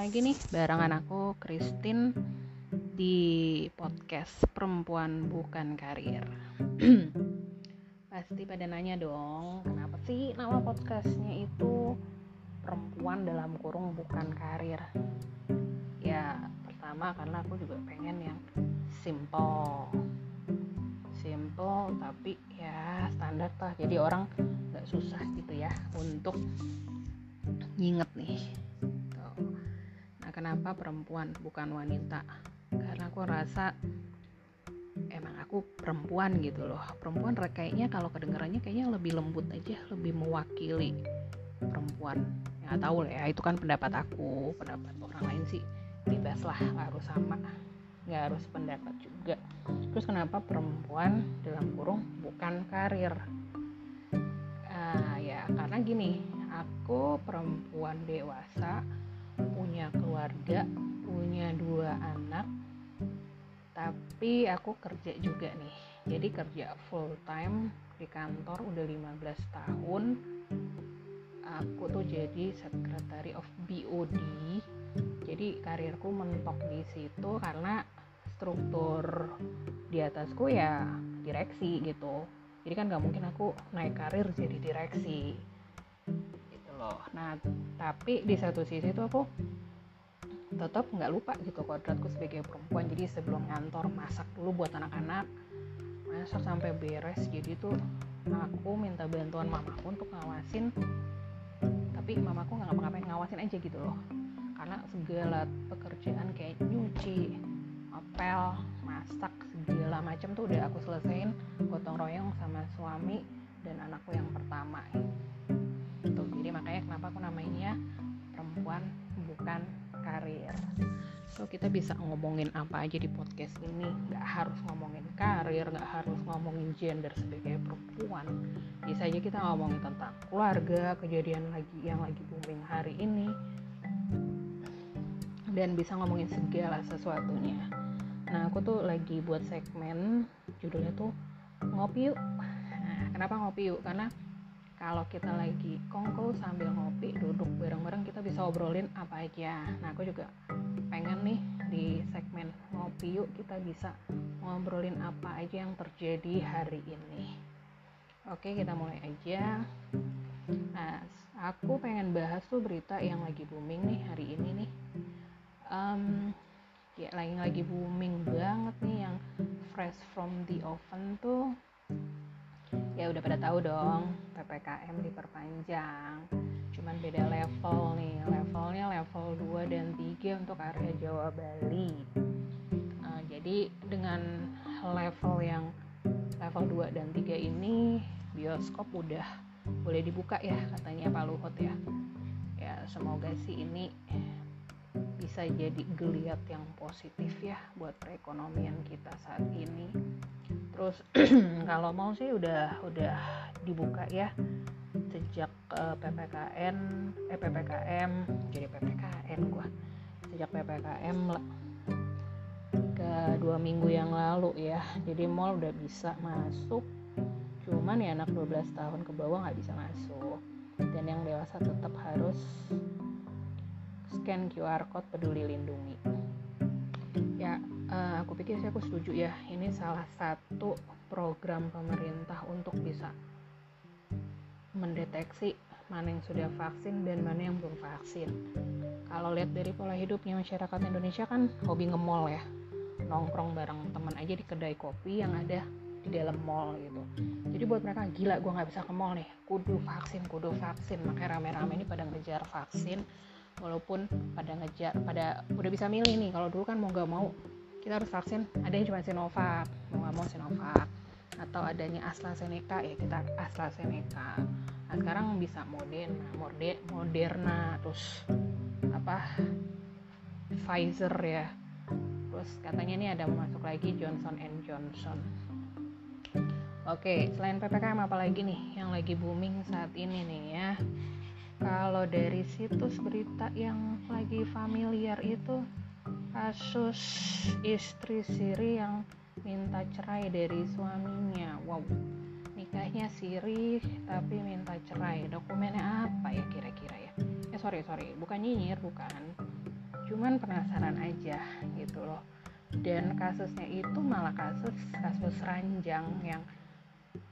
lagi nih barengan aku Christine di podcast Perempuan Bukan Karir. Pasti pada nanya dong, kenapa sih nama podcastnya itu Perempuan dalam kurung bukan karir? Ya pertama karena aku juga pengen yang simple, simple tapi ya standar lah. Jadi orang nggak susah gitu ya untuk nginget nih kenapa perempuan bukan wanita? Karena aku rasa emang aku perempuan gitu loh. Perempuan kayaknya kalau kedengarannya kayaknya lebih lembut aja lebih mewakili perempuan. Ya tahu lah ya itu kan pendapat aku pendapat orang lain sih. Bebas lah nggak harus sama nggak harus pendapat juga. Terus kenapa perempuan dalam kurung bukan karir? Uh, ya karena gini aku perempuan dewasa punya keluarga punya dua anak tapi aku kerja juga nih. Jadi kerja full time di kantor udah 15 tahun. Aku tuh jadi secretary of BOD jadi karirku mentok di situ karena struktur di atasku ya direksi gitu. Jadi kan nggak mungkin aku naik karir jadi direksi loh. Nah tapi di satu sisi tuh aku tetap nggak lupa gitu kodratku sebagai perempuan. Jadi sebelum ngantor masak dulu buat anak-anak. Masak sampai beres. Jadi tuh aku minta bantuan mamaku untuk ngawasin. Tapi mamaku nggak ngapa-ngapain ngawasin aja gitu loh. Karena segala pekerjaan kayak nyuci apel masak segala macam tuh udah aku selesaiin gotong royong sama suami dan anakku yang pertama so kita bisa ngomongin apa aja di podcast ini? Nggak harus ngomongin karir nggak harus ngomongin gender sebagai perempuan. Bisa aja kita ngomongin tentang keluarga kejadian lagi yang lagi booming hari ini. Dan bisa ngomongin segala sesuatunya. Nah aku tuh lagi buat segmen judulnya tuh ngopi yuk. Nah, kenapa ngopi yuk? Karena kalau kita lagi kongko sambil ngopi duduk bareng-bareng kita bisa obrolin apa aja. Nah aku juga nih di segmen ngopi yuk kita bisa ngobrolin apa aja yang terjadi hari ini. Oke kita mulai aja. Nah aku pengen bahas tuh berita yang lagi booming nih hari ini nih. Um, ya lagi lagi booming banget nih yang fresh from the oven tuh ya udah pada tahu dong PPKM diperpanjang. Cuman beda level nih levelnya level 2 dan 3 untuk area Jawa Bali. Uh, jadi dengan level yang level 2 dan 3 ini bioskop udah boleh dibuka ya katanya Pak Luhut ya. Ya semoga sih ini bisa jadi geliat yang positif ya buat perekonomian kita saat ini terus kalau mau sih udah udah dibuka ya. Sejak uh, ppkn eh ppkm jadi ppkn gua. Sejak ppkm ke dua minggu yang lalu ya. Jadi mall udah bisa masuk. Cuman ya anak 12 tahun ke bawah nggak bisa masuk. Dan yang dewasa tetap harus scan QR code peduli lindungi. Ya uh, aku pikir sih aku setuju ya ini salah satu program pemerintah untuk bisa mendeteksi mana yang sudah vaksin dan mana yang belum vaksin. Kalau lihat dari pola hidupnya masyarakat Indonesia kan hobi nge-mall ya. Nongkrong bareng teman aja di kedai kopi yang ada di dalam mall gitu. Jadi buat mereka gila gue nggak bisa ke mall nih. Kudu vaksin kudu vaksin. Makanya rame-rame ini pada ngejar vaksin walaupun pada ngejar pada udah bisa milih nih. Kalau dulu kan mau nggak mau kita harus vaksin. Ada yang cuma Sinovac mau nggak mau Sinovac. Atau adanya AstraZeneca ya kita AstraZeneca. Nah sekarang bisa Moderna Morde, Moderna terus apa Pfizer ya. Terus katanya ini ada masuk lagi Johnson and Johnson. Oke, selain PPKM apa lagi nih yang lagi booming saat ini nih ya? kalau dari situs berita yang lagi familiar itu kasus istri Siri yang minta cerai dari suaminya. Wow nikahnya Siri tapi minta cerai. Dokumennya apa ya kira-kira ya? Eh sorry sorry. Bukan nyinyir bukan. Cuman penasaran aja gitu loh. Dan kasusnya itu malah kasus kasus ranjang yang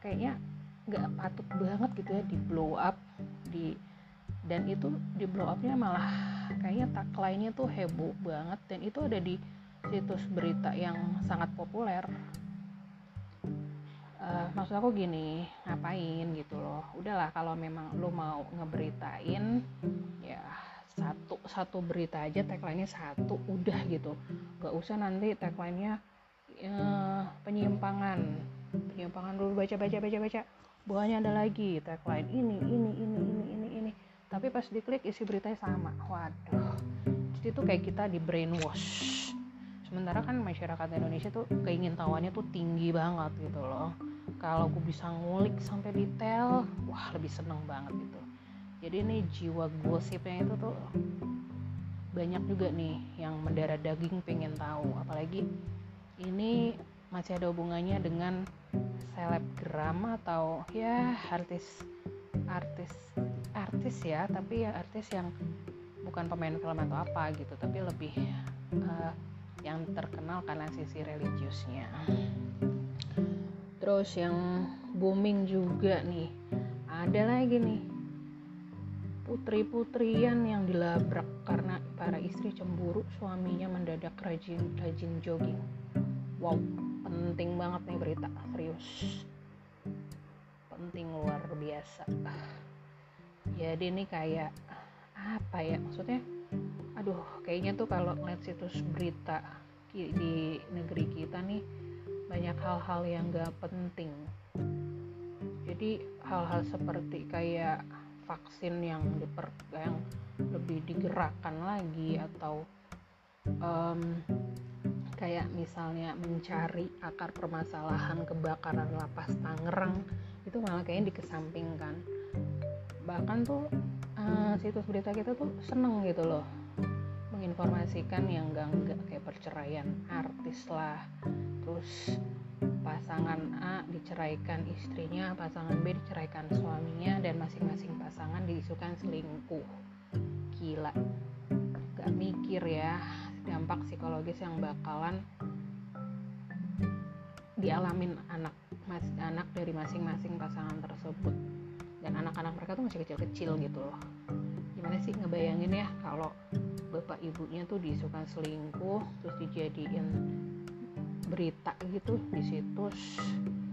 kayaknya nggak patut banget gitu ya di blow up di dan itu di blow upnya malah kayaknya tagline-nya tuh heboh banget. Dan itu ada di situs berita yang sangat populer. Uh, maksud aku gini ngapain gitu loh. Udahlah kalau memang lo mau ngeberitain ya satu satu berita aja tagline-nya satu udah gitu. Gak usah nanti tagline-nya uh, penyimpangan. Penyimpangan dulu baca baca baca baca. Bawahnya ada lagi tagline ini ini ini ini ini tapi pas diklik isi beritanya sama. Waduh. Jadi tuh kayak kita di brainwash. Sementara kan masyarakat Indonesia tuh keingin tahuannya tuh tinggi banget gitu loh. Kalau gue bisa ngulik sampai detail wah lebih seneng banget gitu. Jadi ini jiwa gosipnya itu tuh banyak juga nih yang mendarah daging pengen tahu. Apalagi ini masih ada hubungannya dengan selebgram atau ya artis artis artis ya tapi ya artis yang bukan pemain film atau apa gitu tapi lebih uh, yang terkenal karena sisi religiusnya. Terus yang booming juga nih ada lagi nih putri-putrian yang dilabrak karena para istri cemburu suaminya mendadak rajin rajin jogging. Wow penting banget nih berita serius. Penting luar biasa jadi ini kayak apa ya maksudnya? Aduh kayaknya tuh kalau ngeliat situs berita di negeri kita nih banyak hal-hal yang gak penting. Jadi hal-hal seperti kayak vaksin yang diper yang lebih digerakkan lagi atau um, kayak misalnya mencari akar permasalahan kebakaran lapas Tangerang itu malah kayaknya dikesampingkan bahkan tuh uh, situs berita kita tuh seneng gitu loh. Menginformasikan yang enggak enggak kayak perceraian artis lah. Terus pasangan A diceraikan istrinya pasangan B diceraikan suaminya dan masing-masing pasangan diisukan selingkuh. Gila. Gak mikir ya dampak psikologis yang bakalan dialamin anak mas anak dari masing-masing pasangan tersebut dan anak-anak mereka tuh masih kecil-kecil gitu loh. Gimana sih ngebayangin ya kalau bapak ibunya tuh diisukan selingkuh terus dijadiin berita gitu di situs?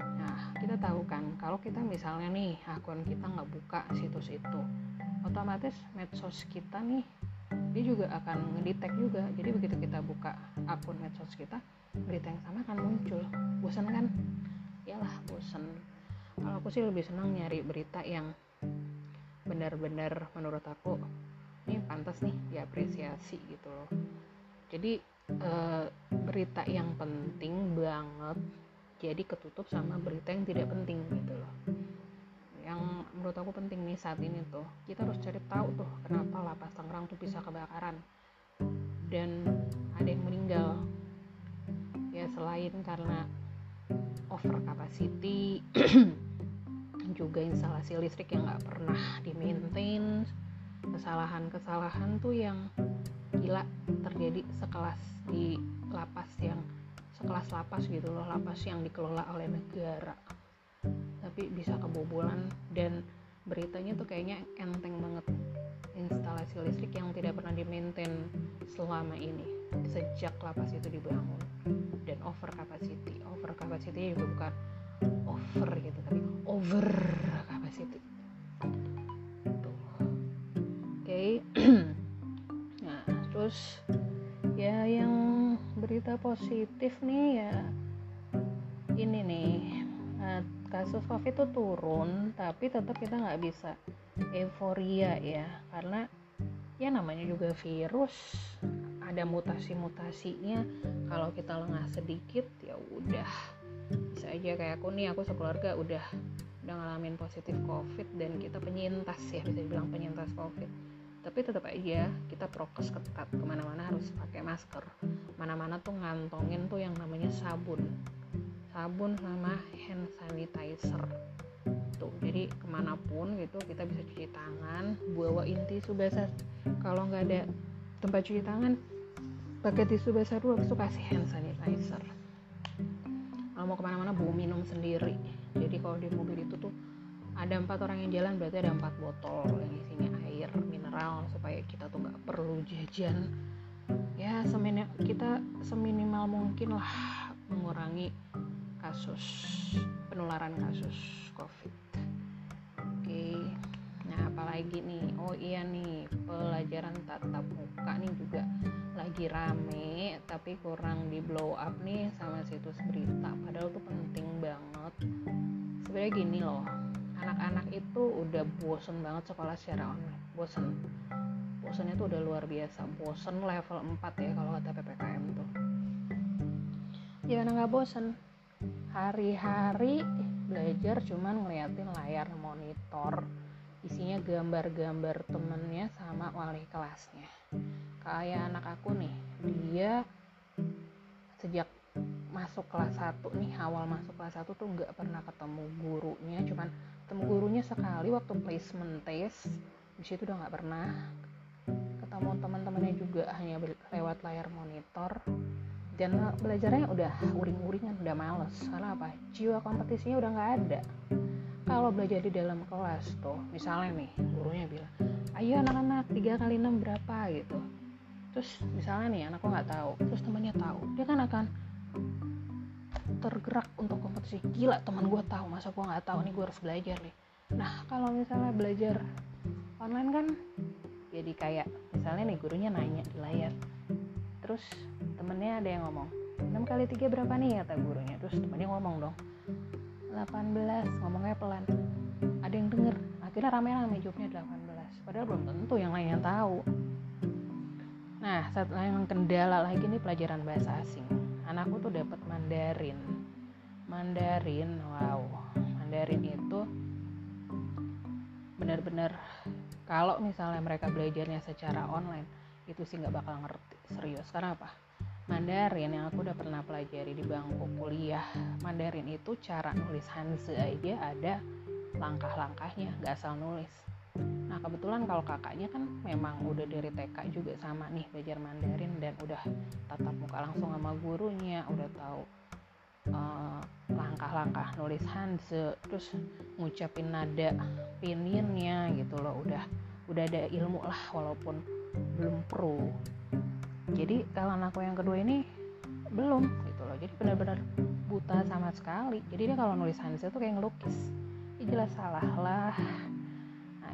Nah kita tahu kan kalau kita misalnya nih akun kita nggak buka situs itu otomatis medsos kita nih dia juga akan ngedetect juga. Jadi begitu kita buka akun medsos kita berita yang sama akan muncul. Bosan kan? Iyalah bosan aku sih lebih senang nyari berita yang benar-benar menurut aku ini pantas nih diapresiasi gitu loh. Jadi e, berita yang penting banget jadi ketutup sama berita yang tidak penting gitu loh. Yang menurut aku penting nih saat ini tuh kita harus cari tahu tuh kenapa lapas Tangerang tuh bisa kebakaran dan ada yang meninggal. Ya selain karena over capacity juga instalasi listrik yang nggak pernah di maintain kesalahan-kesalahan tuh yang gila terjadi sekelas di lapas yang sekelas lapas gitu loh lapas yang dikelola oleh negara. Tapi bisa kebobolan dan beritanya tuh kayaknya enteng banget. Instalasi listrik yang tidak pernah di maintain selama ini sejak lapas itu dibangun. Dan over capacity. Over capacity juga bukan over gitu tapi over capacity. Tuh oke. Okay. nah terus ya yang berita positif nih ya ini nih. Nah, kasus covid itu turun tapi tetap kita nggak bisa euforia ya karena ya namanya juga virus ada mutasi-mutasinya. Kalau kita lengah sedikit ya udah bisa aja kayak aku nih aku sekeluarga udah udah ngalamin positif covid dan kita penyintas ya bisa dibilang penyintas covid. Tapi tetap aja kita prokes ketat. Ke mana-mana harus pakai masker. Mana-mana tuh ngantongin tuh yang namanya sabun. Sabun sama hand sanitizer. Tuh jadi ke mana pun gitu kita bisa cuci tangan bawa inti tisu basah. Kalau nggak ada tempat cuci tangan pakai tisu basah dulu itu kasih hand sanitizer kalau mau ke mana-mana bawa minum sendiri. Jadi kalau di mobil itu tuh ada empat orang yang jalan berarti ada empat botol yang isinya air mineral supaya kita tuh nggak perlu jajan. Ya seminim, kita seminimal mungkin lah mengurangi kasus penularan kasus covid. Oke nah apalagi nih? Oh iya nih pelajaran tatap muka nih juga lagi rame tapi kurang di blow up nih sama situs berita. Padahal tuh penting banget. Sebenarnya gini loh anak-anak itu udah bosen banget sekolah secara online. Bosen. Bosennya tuh udah luar biasa. Bosen level 4 ya kalau kata PPKM tuh. Jangan nggak bosen? Hari-hari belajar cuman ngeliatin layar monitor isinya gambar-gambar temennya sama wali kelasnya. Kayak anak aku nih dia sejak masuk kelas 1 nih awal masuk kelas 1 tuh nggak pernah ketemu gurunya cuman ketemu gurunya sekali waktu placement test. Di situ udah nggak pernah ketemu teman-temannya juga hanya lewat layar monitor. Dan belajarnya udah uring-uringan udah males. Karena apa? Jiwa kompetisinya udah nggak ada kalau belajar di dalam kelas tuh misalnya nih gurunya bilang ayo anak-anak tiga kali enam berapa? gitu. Terus misalnya nih anakku nggak tahu terus temannya tahu dia kan akan tergerak untuk kompetisi. Gila teman gue tahu masa gue nggak tahu? Nih gue harus belajar nih. Nah kalau misalnya belajar online kan jadi kayak misalnya nih gurunya nanya di layar terus temennya ada yang ngomong 6 kali 3 berapa nih? kata gurunya. Terus temennya ngomong dong 18 ngomongnya pelan ada yang denger akhirnya rame-rame jawabnya 18 padahal belum tentu yang lainnya tahu Nah, satu yang kendala lagi nih pelajaran bahasa asing. Anakku tuh dapat Mandarin. Mandarin, wow. Mandarin itu benar-benar kalau misalnya mereka belajarnya secara online itu sih nggak bakal ngerti serius karena apa Mandarin yang aku udah pernah pelajari di bangku kuliah. Mandarin itu cara nulis Hanzi aja ada langkah-langkahnya nggak asal nulis. Nah kebetulan kalau kakaknya kan memang udah dari TK juga sama nih belajar Mandarin dan udah tatap muka langsung sama gurunya, udah tahu uh, langkah-langkah nulis Hanze, terus ngucapin nada pininnya gitu loh, udah udah ada ilmu lah walaupun belum pro. Jadi kalau anakku yang kedua ini belum gitu loh, jadi benar-benar buta sama sekali. Jadi dia kalau nulis Hanze tuh kayak ngelukis, ya jelas salah lah.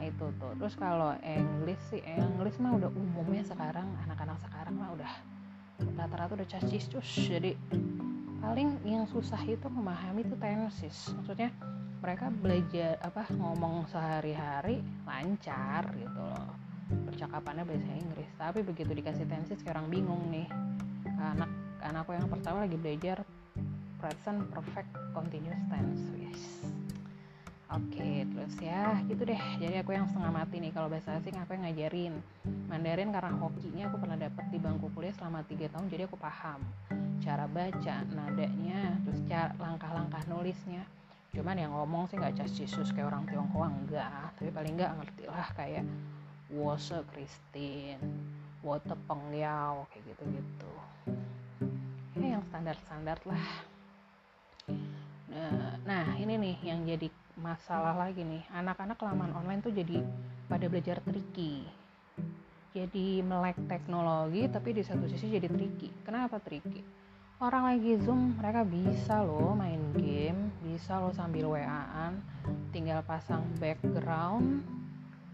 Itu tuh. Terus kalau English sih English mah udah umumnya sekarang anak-anak sekarang mah udah rata-rata udah cacis cus. Jadi paling yang susah itu memahami itu tenses maksudnya mereka belajar apa ngomong sehari-hari lancar gitu loh percakapannya bahasa Inggris. Tapi begitu dikasih tenses kayak orang bingung nih. Anak anakku yang pertama lagi belajar present perfect continuous tense. Yes. Oke, terus ya gitu deh. Jadi aku yang setengah mati nih. Kalau bahasa asing aku yang ngajarin. Mandarin karena hokinya aku pernah dapet di bangku kuliah selama 3 tahun jadi aku paham. Cara baca, nadanya, terus langkah-langkah nulisnya. Cuman yang ngomong sih nggak cas Yesus kayak orang Tionghoa enggak, tapi paling nggak ngerti lah kayak Wose Christine, Wote Pengyao kayak gitu-gitu. Ya yang standar-standar lah. Nah, nah ini nih yang jadi masalah lagi nih anak-anak kelamaan online tuh jadi pada belajar tricky jadi melek teknologi tapi di satu sisi jadi tricky kenapa tricky orang lagi zoom mereka bisa loh main game bisa loh sambil waan tinggal pasang background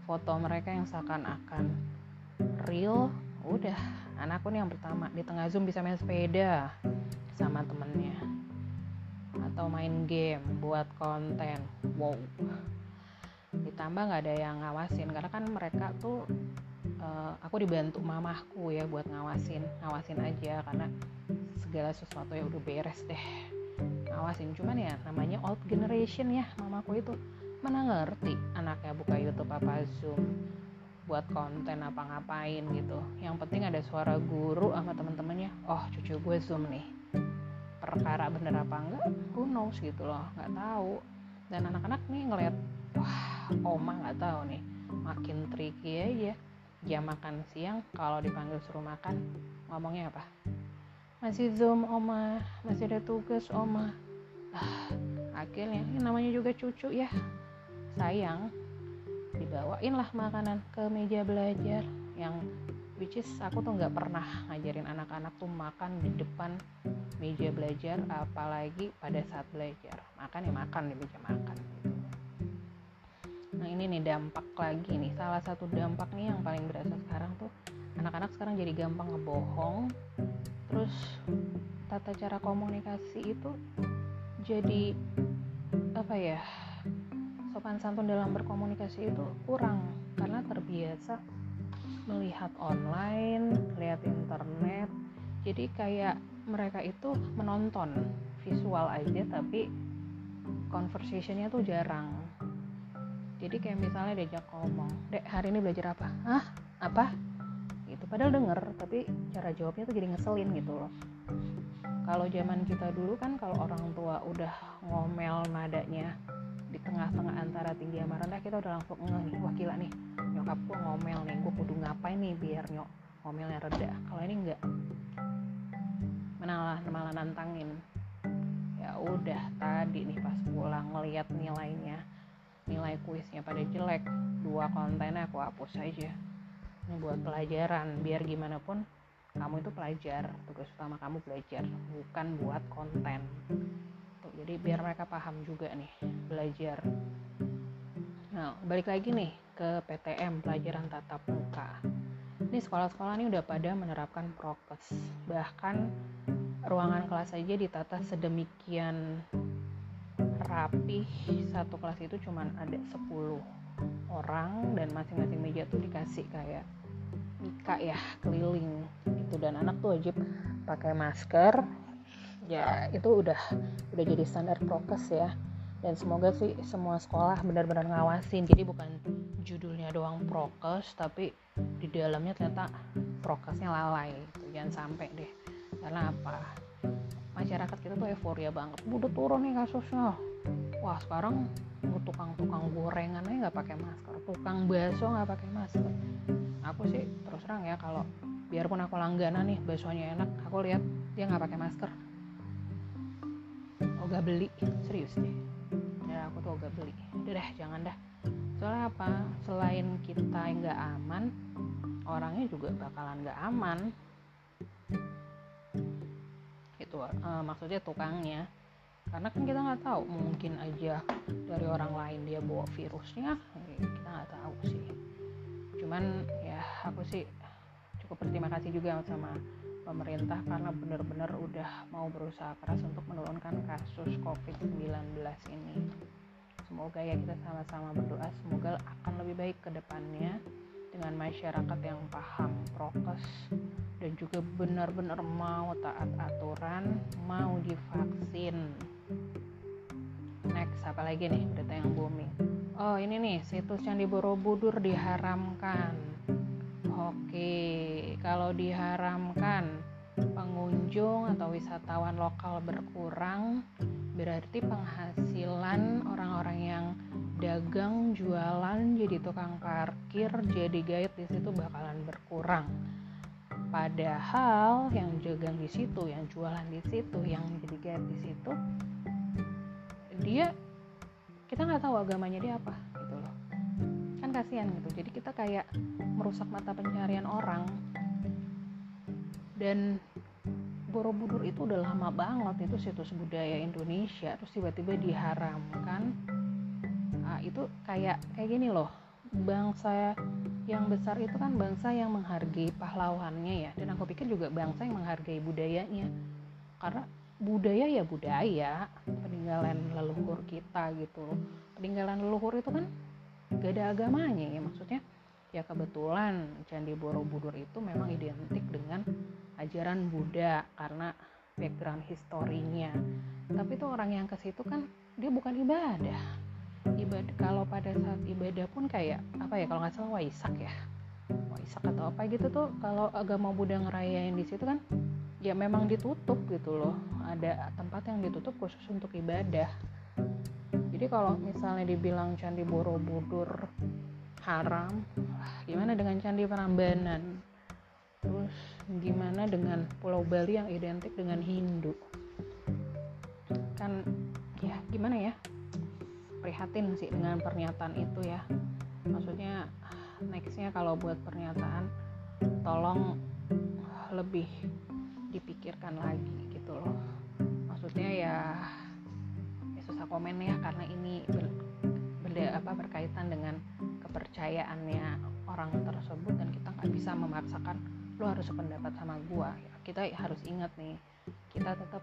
foto mereka yang seakan-akan real udah. Anakku nih yang pertama di tengah zoom bisa main sepeda sama temennya. Atau main game buat konten. Wow. Ditambah nggak ada yang ngawasin karena kan mereka tuh uh, aku dibantu mamahku ya buat ngawasin ngawasin aja karena segala sesuatu ya udah beres deh. Ngawasin cuman ya namanya old generation ya mamaku itu mana ngerti anaknya buka YouTube apa Zoom buat konten apa ngapain gitu. Yang penting ada suara guru sama temen-temennya oh cucu gue Zoom nih. Perkara bener apa enggak? Who knows? gitu loh. Nggak tahu. Dan anak-anak nih ngeliat wah oma nggak tahu nih. Makin tricky aja. Jam makan siang kalau dipanggil suruh makan ngomongnya apa? Masih zoom oma. Masih ada tugas oma. Ah, akhirnya ini namanya juga cucu ya sayang dibawain lah makanan ke meja belajar yang which is aku tuh nggak pernah ngajarin anak-anak tuh makan di depan meja belajar apalagi pada saat belajar. Makan ya makan di meja makan. Nah ini nih dampak lagi nih. Salah satu dampak nih yang paling berasa sekarang tuh anak-anak sekarang jadi gampang ngebohong terus tata cara komunikasi itu jadi apa ya sopan santun dalam berkomunikasi itu kurang karena terbiasa melihat online, lihat internet. Jadi kayak mereka itu menonton visual aja tapi conversationnya tuh jarang. Jadi kayak misalnya diajak ngomong, dek hari ini belajar apa? Hah? Apa? gitu padahal denger tapi cara jawabnya tuh jadi ngeselin gitu loh kalau zaman kita dulu kan kalau orang tua udah ngomel nadanya di tengah-tengah antara tinggi sama rendah kita udah langsung ngeh nih wah gila nih nyokap gue ngomel nih gue kudu ngapain nih biar nyok ngomelnya reda kalau ini enggak. Malah malah nantangin. Ya udah tadi nih pas pulang ngeliat nilainya nilai kuisnya pada jelek dua kontennya aku hapus aja. Ini buat pelajaran biar gimana pun kamu itu pelajar tugas utama kamu belajar bukan buat konten jadi biar mereka paham juga nih belajar. Nah balik lagi nih ke PTM pelajaran tatap muka. Ini sekolah-sekolah ini udah pada menerapkan prokes. Bahkan ruangan kelas aja ditata sedemikian rapi satu kelas itu cuma ada 10 orang dan masing-masing meja tuh dikasih kayak mika ya keliling. Itu dan anak tuh wajib pakai masker ya itu udah udah jadi standar prokes ya. Dan semoga sih semua sekolah benar-benar ngawasin. Jadi bukan judulnya doang prokes tapi di dalamnya ternyata prokesnya lalai gitu. jangan sampai deh. Karena apa? Masyarakat kita tuh euforia banget. Udah turun nih kasusnya. Wah sekarang tukang-tukang gorengan aja nggak pakai masker. Tukang bakso nggak pakai masker. Aku sih terus terang ya kalau biarpun aku langganan nih baksonya enak aku lihat dia nggak pakai masker ogah beli. Serius deh. Ya aku tuh ogah beli. Udah deh jangan dah. Soalnya apa? Selain kita nggak aman orangnya juga bakalan nggak aman. Itu uh, maksudnya tukangnya. Karena kan kita nggak tahu mungkin aja dari orang lain dia bawa virusnya kita nggak tahu sih. Cuman ya aku sih cukup berterima kasih juga sama pemerintah karena benar-benar udah mau berusaha keras untuk menurunkan kasus COVID-19 ini. Semoga ya kita sama-sama berdoa semoga akan lebih baik ke depannya dengan masyarakat yang paham prokes dan juga benar-benar mau taat aturan mau divaksin. Next apa lagi nih berita yang booming? Oh ini nih situs yang di Borobudur diharamkan oke kalau diharamkan pengunjung atau wisatawan lokal berkurang berarti penghasilan orang-orang yang dagang jualan jadi tukang parkir jadi guide di situ bakalan berkurang. Padahal yang dagang di situ yang jualan di situ yang jadi guide di situ dia kita nggak tahu agamanya dia apa kasihan gitu. Jadi kita kayak merusak mata pencarian orang. Dan Borobudur itu udah lama banget itu situs budaya Indonesia. Terus tiba-tiba diharamkan. Nah, itu kayak kayak gini loh. Bangsa yang besar itu kan bangsa yang menghargai pahlawannya ya. Dan aku pikir juga bangsa yang menghargai budayanya. Karena budaya ya budaya. Peninggalan leluhur kita gitu. Peninggalan leluhur itu kan gak ada agamanya ya maksudnya ya kebetulan Candi Borobudur itu memang identik dengan ajaran Buddha karena background historinya. Tapi tuh orang yang ke situ kan dia bukan ibadah. Ibadah kalau pada saat ibadah pun kayak apa ya kalau nggak salah waisak ya. Waisak atau apa gitu tuh kalau agama Buddha ngerayain di situ kan ya memang ditutup gitu loh. Ada tempat yang ditutup khusus untuk ibadah jadi kalau misalnya dibilang candi borobudur haram gimana dengan Candi Prambanan? Terus gimana dengan Pulau Bali yang identik dengan Hindu? Kan ya gimana ya? Prihatin sih dengan pernyataan itu ya. Maksudnya nextnya kalau buat pernyataan tolong lebih dipikirkan lagi gitu loh. Maksudnya ya, susah komen ya karena ini ber, benda apa berkaitan dengan kepercayaannya orang tersebut dan kita nggak bisa memaksakan lo harus sependapat sama gua. Kita harus ingat nih kita tetap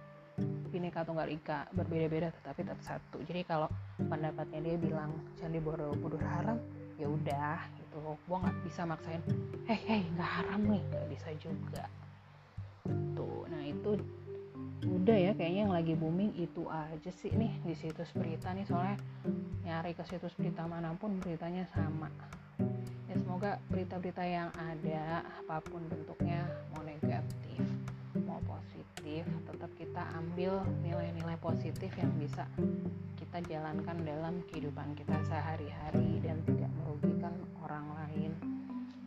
bineka tunggal ika berbeda-beda tetapi tetap satu. Jadi kalau pendapatnya dia bilang candi borobudur haram ya udah gitu. Gua nggak bisa maksain hei hei nggak haram nih. Nggak bisa juga. Tuh nah itu udah ya kayaknya yang lagi booming itu aja sih nih di situs berita nih. Soalnya nyari ke situs berita mana pun beritanya sama. Ya semoga berita-berita yang ada apa pun bentuknya mau negatif mau positif tetap kita ambil nilai-nilai positif yang bisa kita jalankan dalam kehidupan kita sehari-hari dan tidak merugikan orang lain.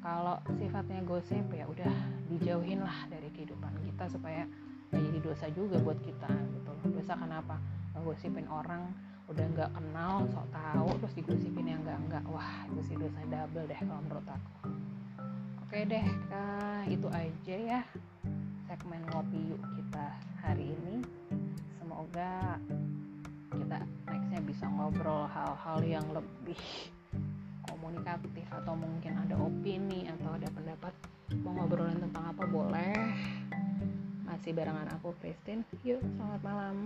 Kalau sifatnya gosip ya udah dijauhin lah dari kehidupan kita supaya gak jadi dosa juga buat kita gitu. Dosa kenapa? Ngegosipin orang udah nggak kenal sok tahu terus digosipin yang enggak enggak wah itu sih dosa double deh kalau menurut aku. Oke deh kah, itu aja ya segmen ngopi yuk kita hari ini. Semoga kita nextnya bisa ngobrol hal-hal yang lebih komunikatif atau mungkin ada opini atau ada pendapat mau ngobrolin tentang apa boleh masih barengan aku Christine. Yuk, selamat malam.